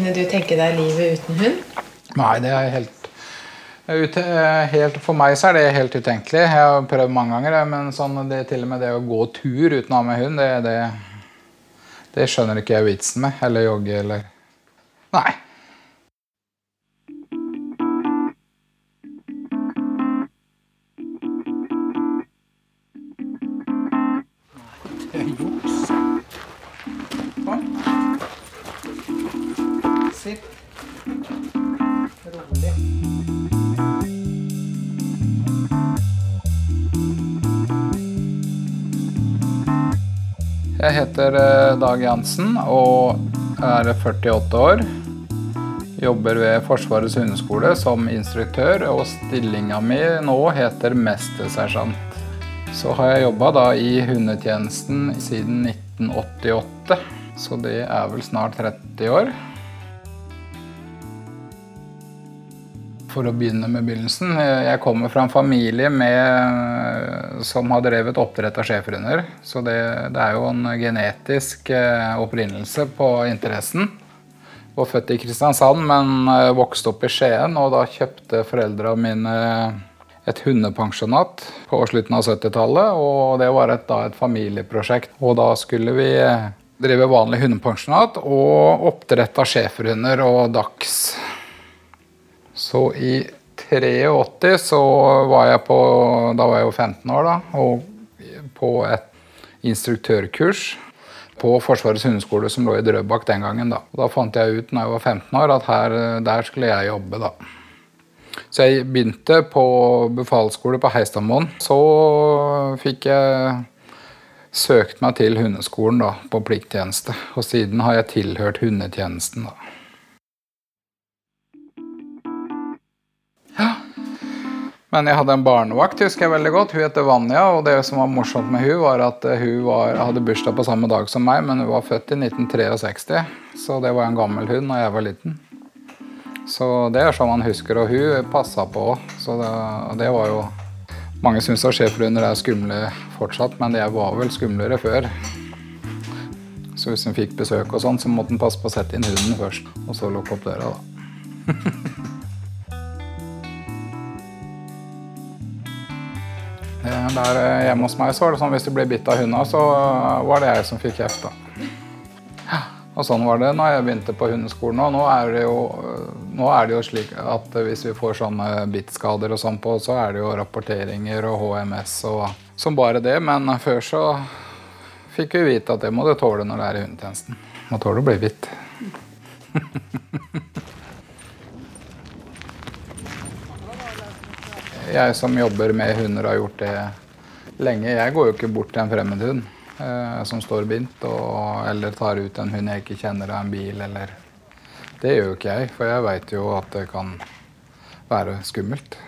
Kunne du tenke deg livet uten hund? Nei, det er helt helt, for meg så er det helt utenkelig. Jeg har prøvd mange ganger, men sånn, det, til og med det å gå tur uten å ha med hund, det, det, det skjønner ikke jeg vitsen med. Eller jogge eller Nei. Jeg heter eh, Dag Jansen og er 48 år. Jobber ved Forsvarets hundeskole som instruktør, og stillinga mi nå heter mestersersjant. Så har jeg jobba i hundetjenesten siden 1988, så det er vel snart 30 år. For å begynne med begynnelsen. Jeg kommer fra en familie med, som har drevet oppdrett av schæferhunder. Så det, det, er jo en genetisk eh, opprinnelse på interessen. Var født i Kristiansand, men eh, vokste opp i Skien. Og da kjøpte foreldra mine et hundepensjonat på slutten av 70-tallet. Og det var et, da et familieprosjekt. Og da skulle vi drive vanlig hundepensjonat og oppdrett av schæferhunder og dachs. Så i 83 så var jeg på Da var jeg jo 15 år, da. Og på et instruktørkurs på Forsvarets hundeskole som lå i Drøbak den gangen. Da Da fant jeg ut når jeg var 15 år at her, der skulle jeg jobbe, da. Så jeg begynte på befalsskole på Heistadmoen. Så fikk jeg søkt meg til hundeskolen da, på plikttjeneste. Og siden har jeg tilhørt hundetjenesten. da. Men jeg hadde en barnevakt, husker jeg veldig godt. Hun heter Vanja. Og det som var morsomt med hun var at hun var, hadde bursdag på samme dag som meg, men hun var født i 1963. Så det var en gammel hund da jeg var liten. Så det er sånn man husker. Og hun passa på. Så det, det var jo Mange syns schæferhunder er skumle fortsatt, men de var vel skumlere før. Så hvis en fikk besøk, og sånn, så måtte en passe på å sette inn hunden først. Og så lukke opp døra, da. Der eh, hjemme hos meg så var det sånn hvis du ble bitt av hunda, så var det jeg som fikk kjeft. da. Og sånn var det når jeg begynte på hundeskolen. Og nå er det jo, er det jo slik at hvis vi får sånne bittskader og sånn på, så er det jo rapporteringer og HMS og som bare det. Men før så fikk vi vite at det må du tåle når du er i hundetjenesten. Må tåle å bli bitt. Jeg som jobber med hunder, har gjort det lenge. Jeg går jo ikke bort til en fremmed hund eh, som står bindt, og, eller tar ut en hund jeg ikke kjenner av en bil, eller Det gjør jo ikke jeg, for jeg veit jo at det kan være skummelt.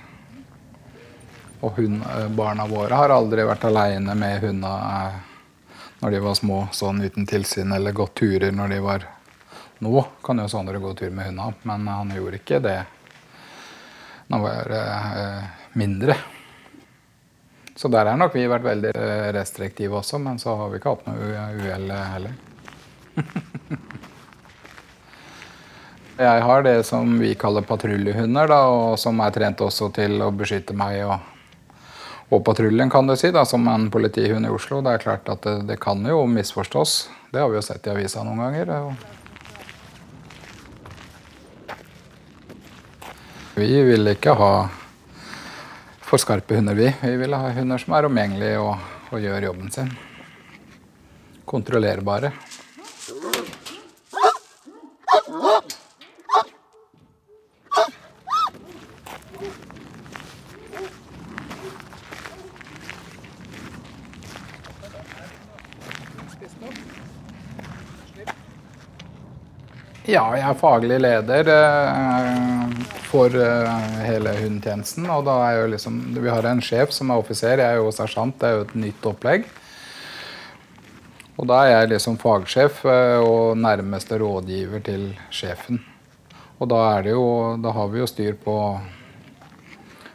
Og hund, eh, barna våre har aldri vært aleine med hundene eh, når de var små, sånn uten tilsyn, eller gått turer når de var Nå kan jo Sondre gå tur med hundene, men han gjorde ikke det når vi er eh, mindre. Så der har nok vi vært veldig eh, restriktive også, men så har vi ikke hatt noe uhell heller. Jeg har det som vi kaller patruljehunder, og som er trent også til å beskytte meg og, og patruljen, kan du si, da, som en politihund i Oslo. Det er klart at det, det kan jo misforstås. Det har vi jo sett i avisa noen ganger. Og... Vi ville ikke ha for skarpe hunder, vi. Vi ville ha hunder som er omgjengelige og, og gjør jobben sin. Kontrollerbare. Ja, jeg er faglig leder eh, for eh, hele hundetjenesten. Og da er jo liksom, vi har en sjef som er offiser, jeg er jo sersjant. Det er jo et nytt opplegg. Og da er jeg liksom fagsjef eh, og nærmeste rådgiver til sjefen. Og da, er det jo, da har vi jo styr på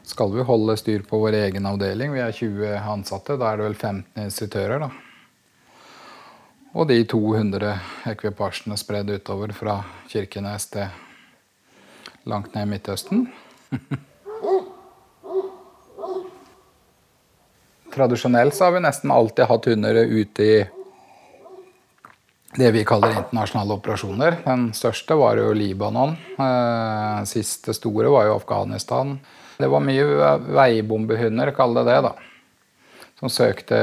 Skal vi holde styr på vår egen avdeling, vi er 20 ansatte, da er det vel 15 instruktører, da. Og de 200 ekvipasjene spredd utover fra Kirkenes til langt ned i Midtøsten. Tradisjonelt så har vi nesten alltid hatt hunder ute i det vi kaller internasjonale operasjoner. Den største var jo Libanon. Eh, siste store var jo Afghanistan. Det var mye veibombehunder, kall det det, da som søkte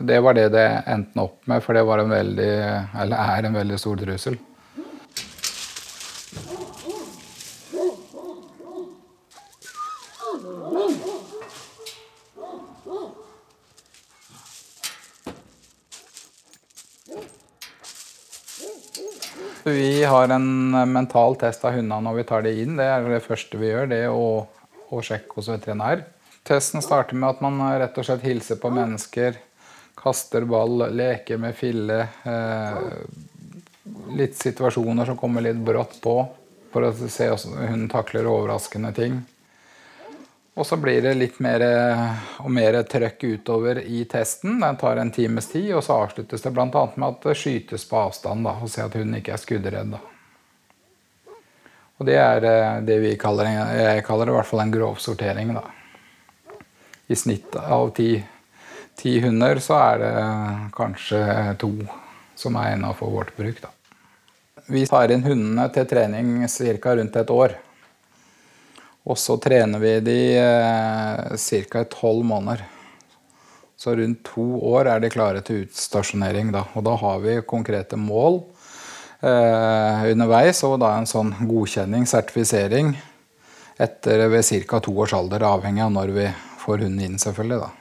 Det var det det endte opp med, for det var en veldig, eller er en veldig stor trussel. Vi har en mental test av hundene når vi tar det inn. Det er det første vi gjør. Det å, å sjekke hos veterinær. Testen starter med at man rett og slett hilser på mennesker. Kaster ball, leker med fille. Eh, litt situasjoner som kommer litt brått på, for å se hvordan hun takler overraskende ting. Og så blir det litt mer og mer trøkk utover i testen. Den tar en times tid, og så avsluttes det bl.a. med at det skytes på avstand. Da, og se at hunden ikke er skuddredd. Da. Og det er eh, det vi kaller, jeg kaller det i hvert fall en grovsortering. da i snitt av ti, ti, hunder, så er det kanskje to som er innafor vårt bruk. Da. Vi tar inn hundene til trening ca. rundt et år. Og så trener vi de eh, ca. i tolv måneder. Så rundt to år er de klare til utstasjonering. Da. Og da har vi konkrete mål eh, underveis, og da en sånn godkjenning, sertifisering, etter ved ca. to års alder, avhengig av når vi får hunden inn, selvfølgelig. da.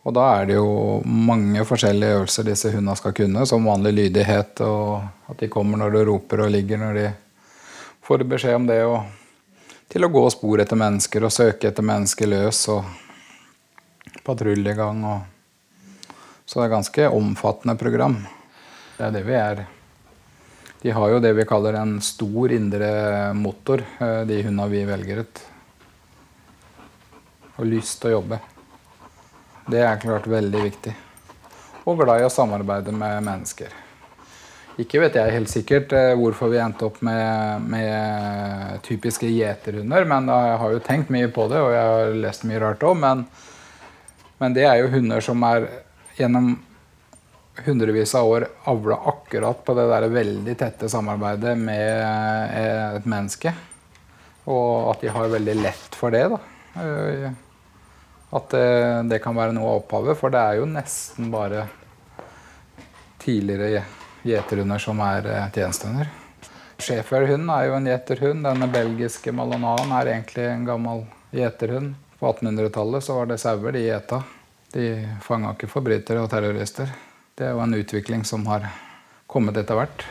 Og da er det jo mange forskjellige øvelser disse hundene skal kunne, som vanlig lydighet, og at de kommer når du roper, og ligger når de får beskjed om det. og til å gå spor etter mennesker og søke etter mennesker løs og patruljegang. Og så det er ganske omfattende program. Det er det vi er. De har jo det vi kaller en stor indre motor, eh, de hundene vi velger ut og lyst til å jobbe. Det er klart veldig viktig. Og glad i å samarbeide med mennesker. Ikke vet jeg helt sikkert eh, hvorfor vi endte opp med, med typiske gjeterhunder, men jeg har jo tenkt mye på det, og jeg har lest mye rart òg. Men, men, det er jo hunder som er gjennom hundrevis av år avla akkurat på det der veldig tette samarbeidet med et menneske. Og at de har veldig lett for det. da. Eh, at det, det, kan være noe av opphavet. For det er jo nesten bare tidligere gjeterhunder som er eh, tjenestehunder. Schæferhunden er jo en gjeterhund. Denne belgiske malonaen er egentlig en gammel gjeterhund. På 1800-tallet så var det sauer de gjeta. De fanga ikke forbrytere og terrorister. Det er jo en utvikling som har kommet etter hvert.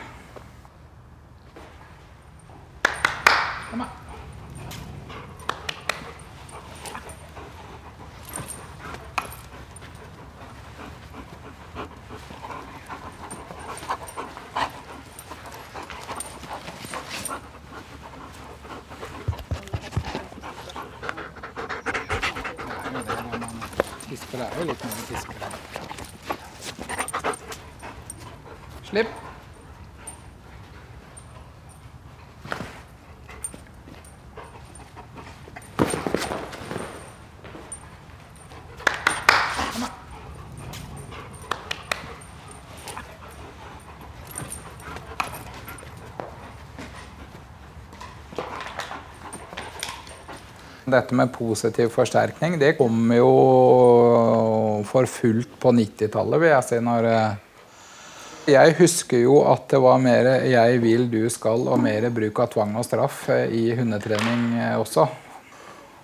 For det er jo litt mer fiskere. Slipp. Dette med positiv forsterkning det kom jo for fullt på 90-tallet, vil jeg si. når eh, jeg husker jo at det var mer 'jeg vil, du skal' og mer bruk av tvang og straff eh, i hundetrening eh, også.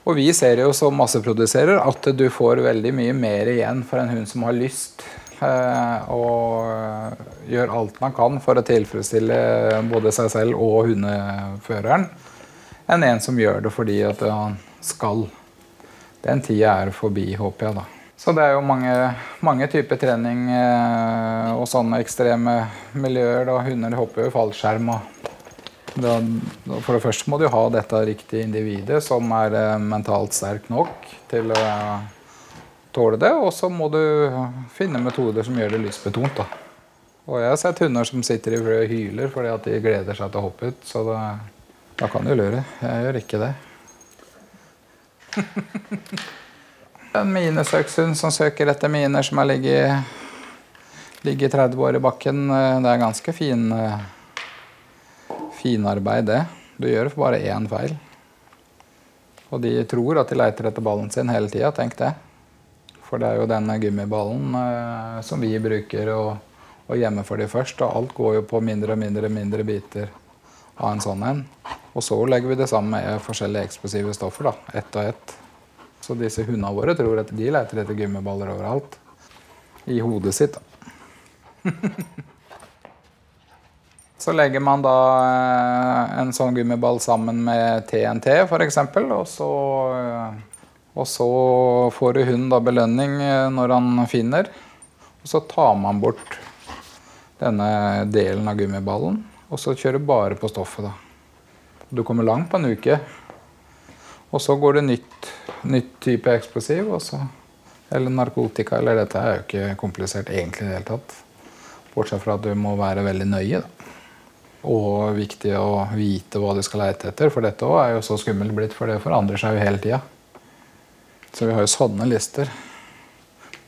Og vi ser jo som masseproduserer at du får veldig mye mer igjen for en hund som har lyst og gjør alt man kan for å tilfredsstille både seg selv og hundeføreren, enn en som gjør det fordi at han skal. Den tida er forbi, håper jeg, da. Så det er jo mange, mange typer trening eh, og sånne ekstreme miljøer. Da. Hunder hopper jo fallskjerm. Da, for det første må du ha dette riktige individet som er eh, mentalt sterk nok til å tåle det. Og så må du finne metoder som gjør det lystbetont. Da. Og jeg har sett hunder som sitter i frø og hyler fordi at de gleder seg til å hoppe ut. Så det, da kan du lure. Jeg gjør ikke det. En minesøkshund som søker etter miner som har ligget, ligget 30 år i bakken, eh, det er ganske fin, eh, finarbeid, det. Du gjør bare én feil. Og de tror at de leiter etter ballen sin hele tida. Tenk det. For det er jo denne gummiballen eh, som vi bruker å, gjemme for de først. Og alt går jo på mindre og mindre, mindre biter av en sånn en. Og så legger vi det sammen med forskjellige eksplosive stoffer. da, Ett og ett. Så disse hundene våre tror at de leter etter gummiballer overalt. I hodet sitt, da. så legger man da eh, en sånn gummiball sammen med TNT, f.eks., og så eh, og så får hunden da belønning eh, når han finner. Og så tar man bort denne delen av gummiballen, og så kjører bare på stoffet. da. Du kommer langt på en uke. Og så går det nytt nytt type eksplosiv. Også. Eller narkotika. Eller dette er jo ikke komplisert egentlig i det hele tatt. Bortsett fra at du må være veldig nøye. Da. Og viktig å vite hva du skal leite etter. For dette òg er jo så skummelt blitt, for det forandrer seg jo hele tida. Så vi har jo sånne lister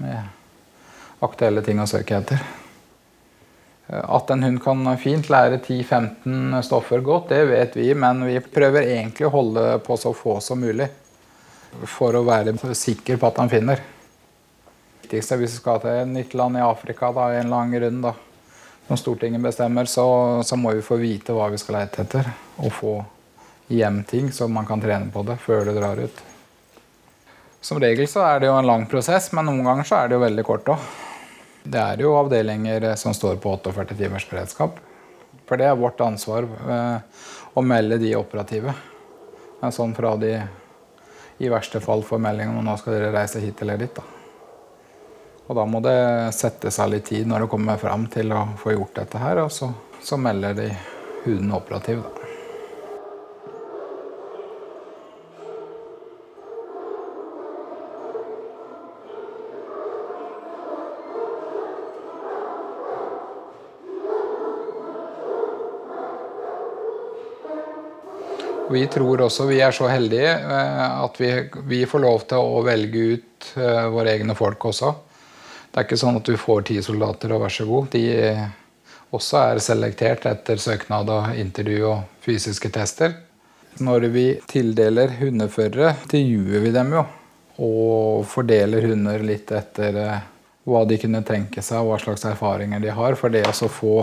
med aktuelle ting å søke etter. At en hund kan fint lære 10-15 stoffer godt, det vet vi, men vi prøver egentlig å holde på så få som mulig for å være sikker på at han finner. Det viktigste hvis vi skal til et nytt land i Afrika da, en lang rund, da, når Stortinget bestemmer, så, så, må vi få vite hva vi skal lete etter. Og få hjem ting så man kan trene på det før det drar ut. Som regel så er det jo en lang prosess, men noen ganger så er det jo veldig kort òg. Det er jo avdelinger som står på 48 timers beredskap. For det er vårt ansvar eh, å melde de operative. En sånn fra de i verste fall får melding om nå skal dere reise hit eller dit. Da. Og da må det sette seg litt tid når det kommer fram til å få gjort dette her, og så, så melder de huden operativ. Da. Vi tror også vi er så heldige eh, at vi, vi får lov til å velge ut uh, våre egne folk også. Det er ikke sånn at du får ti soldater og vær så god. De også er selektert etter søknad og intervju og fysiske tester. Når vi tildeler hundeførere, intervjuer vi dem jo. Og fordeler hunder litt etter hva de kunne tenke seg, og hva slags erfaringer de har. For det å få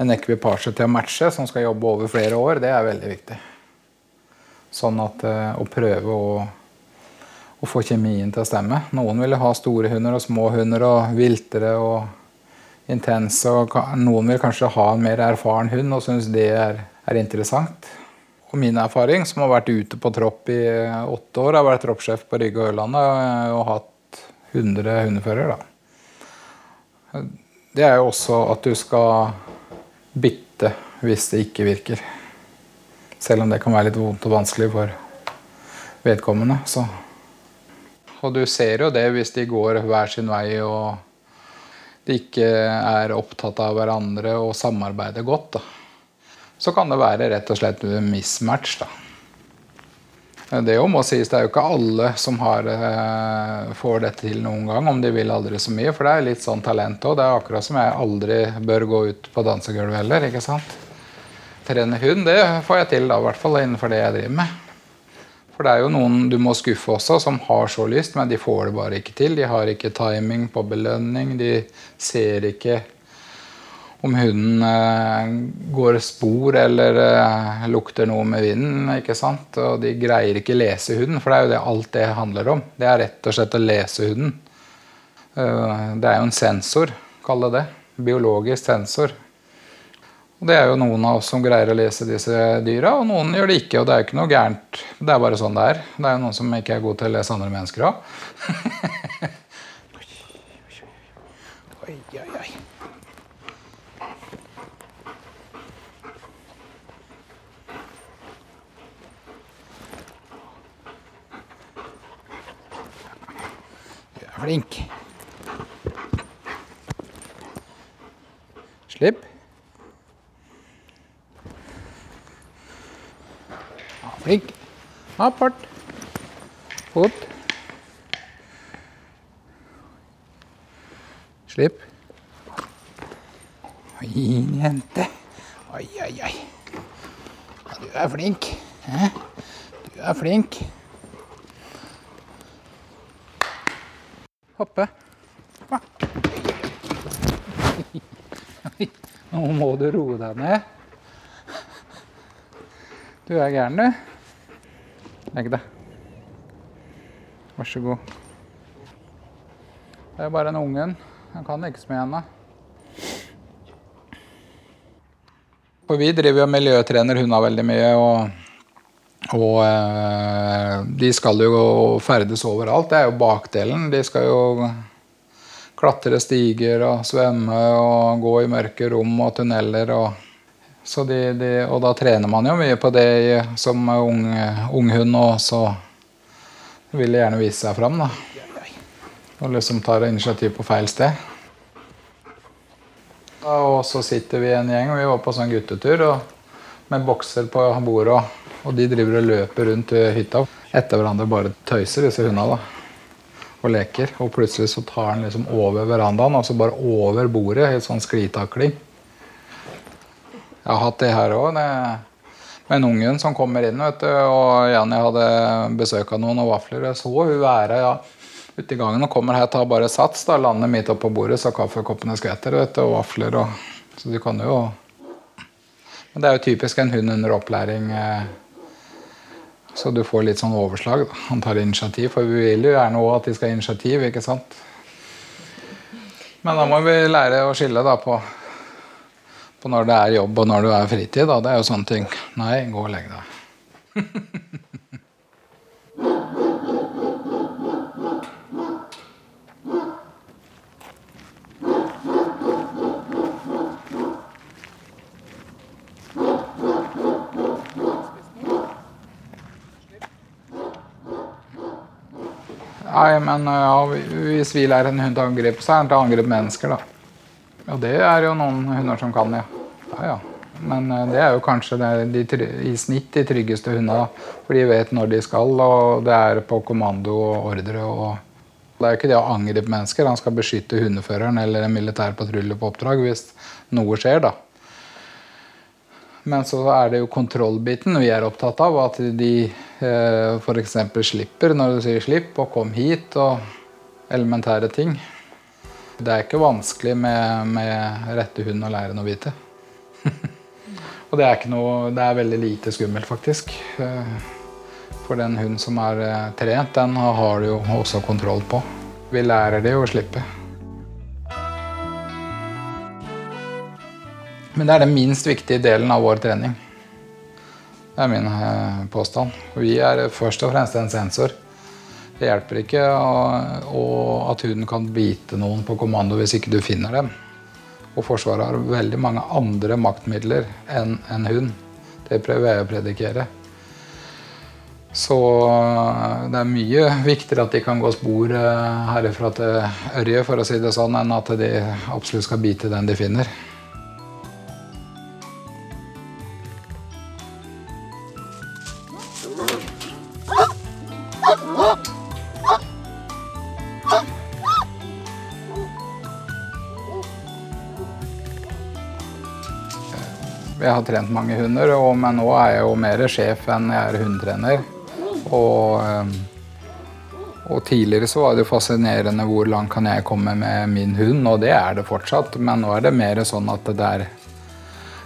en ekvipasje til å matche, som skal jobbe over flere år, det er veldig viktig. Sånn at eh, å prøve å, å, få kjemien til å stemme. Noen vil ha store hunder og små hunder og viltere og intense. Og noen vil kanskje ha en mer erfaren hund og synes det er, er interessant. Og min erfaring, som har vært ute på tropp i åtte år, har vært troppssjef på Rygge og Ørlandet eh, og hatt 100 hundeførere. Det er jo også at du skal bytte hvis det ikke virker. Selv om det kan være litt vondt og vanskelig for vedkommende. Så. Og du ser jo det hvis de går hver sin vei og de ikke er opptatt av hverandre og samarbeider godt. Da. Så kan det være rett og slett mismatch. da. Det må sies, det er jo ikke alle som har, eh, får dette til noen gang, om de vil aldri så mye. For det er litt sånn talent òg. Det er akkurat som jeg aldri bør gå ut på dansegulvet heller. ikke sant? Trene hund, det får jeg til, da, i hvert fall innenfor det jeg driver med. For det er jo noen du må skuffe også, som har så lyst, men de får det bare ikke til. De har ikke timing på belønning. De ser ikke om hunden eh, går spor eller eh, lukter noe med vinden. ikke sant? Og de greier ikke lese hunden, for det er jo det alt det handler om. Det er rett og slett å lese hunden. Eh, det er jo en sensor, kall det det. Biologisk sensor. Og det er jo noen av oss som greier å lese disse dyra, og noen gjør det ikke. Og det er jo ikke noe gærent. Det er bare sånn det er. Det er jo noen som ikke er gode til å lese andre mennesker òg. oi, oi, flink. Slipp. Flink. Opp, fart. Fot. Slipp. Fin jente. Oi, oi, oi. Du er flink. Du er flink. Hoppe. Nå må du roe deg ned. Du er gæren, du. Legg deg. Vær så god. Det er bare en ungen. Han kan ikke mye ennå. For vi driver jo miljøtrener hundene veldig mye. og og eh, de skal jo ferdes overalt. Det er jo bakdelen. De skal jo klatre stiger og svømme og gå i mørke rom og tunneler. Og, de, de, og da trener man jo mye på det som ung, ung hund, og så vil de gjerne vise seg fram. da. Og liksom tar initiativ på feil sted. Og så sitter vi en gjeng, og vi var på sånn guttetur og, med bokser på bordet. og og de driver og løper rundt hytta etter hverandre bare tøyser, disse hundene. da. Og leker. Og plutselig så tar han liksom over verandaen, altså bare over bordet. Helt sånn sklitakling. Jeg har hatt det her òg. Med en ungen som kommer inn, vet du, og Jenny hadde besøk av noen og vafler. Jeg så hun være ja, ute i gangen og kommer her, tar bare sats, da, lander midt oppå bordet, så kaffekoppene skvetter, og vafler og Så du kan jo Men det er jo typisk en hund under opplæring. Eh, så du får litt sånn overslag. Da. Han tar initiativ, for vi vil jo gjerne òg at de skal ha initiativ. ikke sant? Men da må vi lære å skille da på, på når det er jobb og når det er fritid. Da. Det er jo sånne ting. Nei, gå og legg deg. Nei, men ja, hvis vi lærer en hund å angripe, så er den til å angripe mennesker, da. Og det er jo noen hunder som kan, ja. ja, ja. Men det er jo kanskje de, i snitt de tryggeste hundene. For de vet når de skal, og det er på kommando og ordre. og Det er jo ikke det å angripe mennesker. Han skal beskytte hundeføreren eller en militær patrulje på oppdrag hvis noe skjer, da. Men så er det jo kontrollbiten vi er opptatt av. At de eh, f.eks. slipper når du sier 'slipp' og 'kom hit' og elementære ting. Det er ikke vanskelig med, med rette hund å lære noe hvite. og det er, noe, det er, veldig lite skummelt, faktisk. Eh, for den hunden som er eh, trent, den har du jo også kontroll på. Vi lærer det å slippe. Men det er den minst viktige delen av vår trening. Det er min eh, påstand. Vi er først og fremst en sensor. Det hjelper ikke at hunden kan bite noen på kommando hvis ikke du finner dem. Og Forsvaret har veldig mange andre maktmidler enn en hund. Det prøver jeg å predikere. Så eh, det er mye viktigere at de kan gå spor eh, herifra til Ørje, for å si det sånn, enn at de absolutt skal bite den de finner. Jeg har trent mange hunder, men nå er jeg jo mer sjef enn jeg er hundetrener. Og, eh, og, tidligere så var det fascinerende hvor langt kan jeg komme med min hund, og det er det fortsatt. Men nå er det mer sånn at det er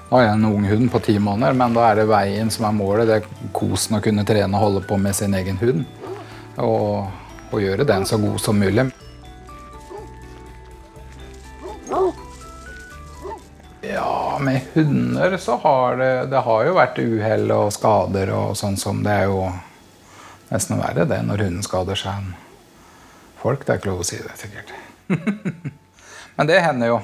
Nå har jeg en ung hund på ti måneder, men da er det veien som er målet. Det er kosen å kunne trene og holde på med sin egen hund. Og, og gjøre den så god som mulig. Hunder så har det, det har jo vært uhell og skader og sånn som Det er jo nesten verre det når hunden skader seg enn folk. Det er ikke lov å si det, sikkert. Men det hender jo.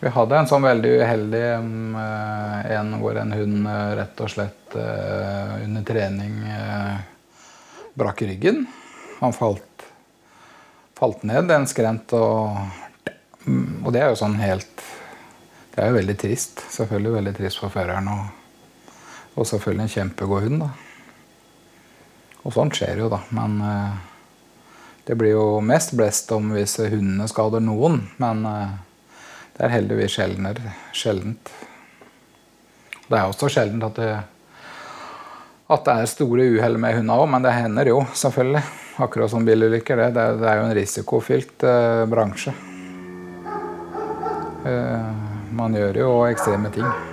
Vi hadde en sånn veldig uheldig um, en hvor en hund uh, rett og slett uh, under trening brakk ryggen. Han falt, falt ned en skrent og Og det er jo sånn helt det er jo veldig trist. Selvfølgelig veldig trist for føreren. Og, og, selvfølgelig en kjempegod hund. da. Og sånt skjer jo, da. Men uh, det blir jo mest blest om hvis hundene skader noen. Men uh, det er heldigvis sjeldent. Det er også sjeldent at det, at det er store uhell med hundene òg, men det hender jo, selvfølgelig. Akkurat som bilulykker. Det, det, det er jo en risikofylt uh, bransje. Uh, man gjør jo ekstreme ting.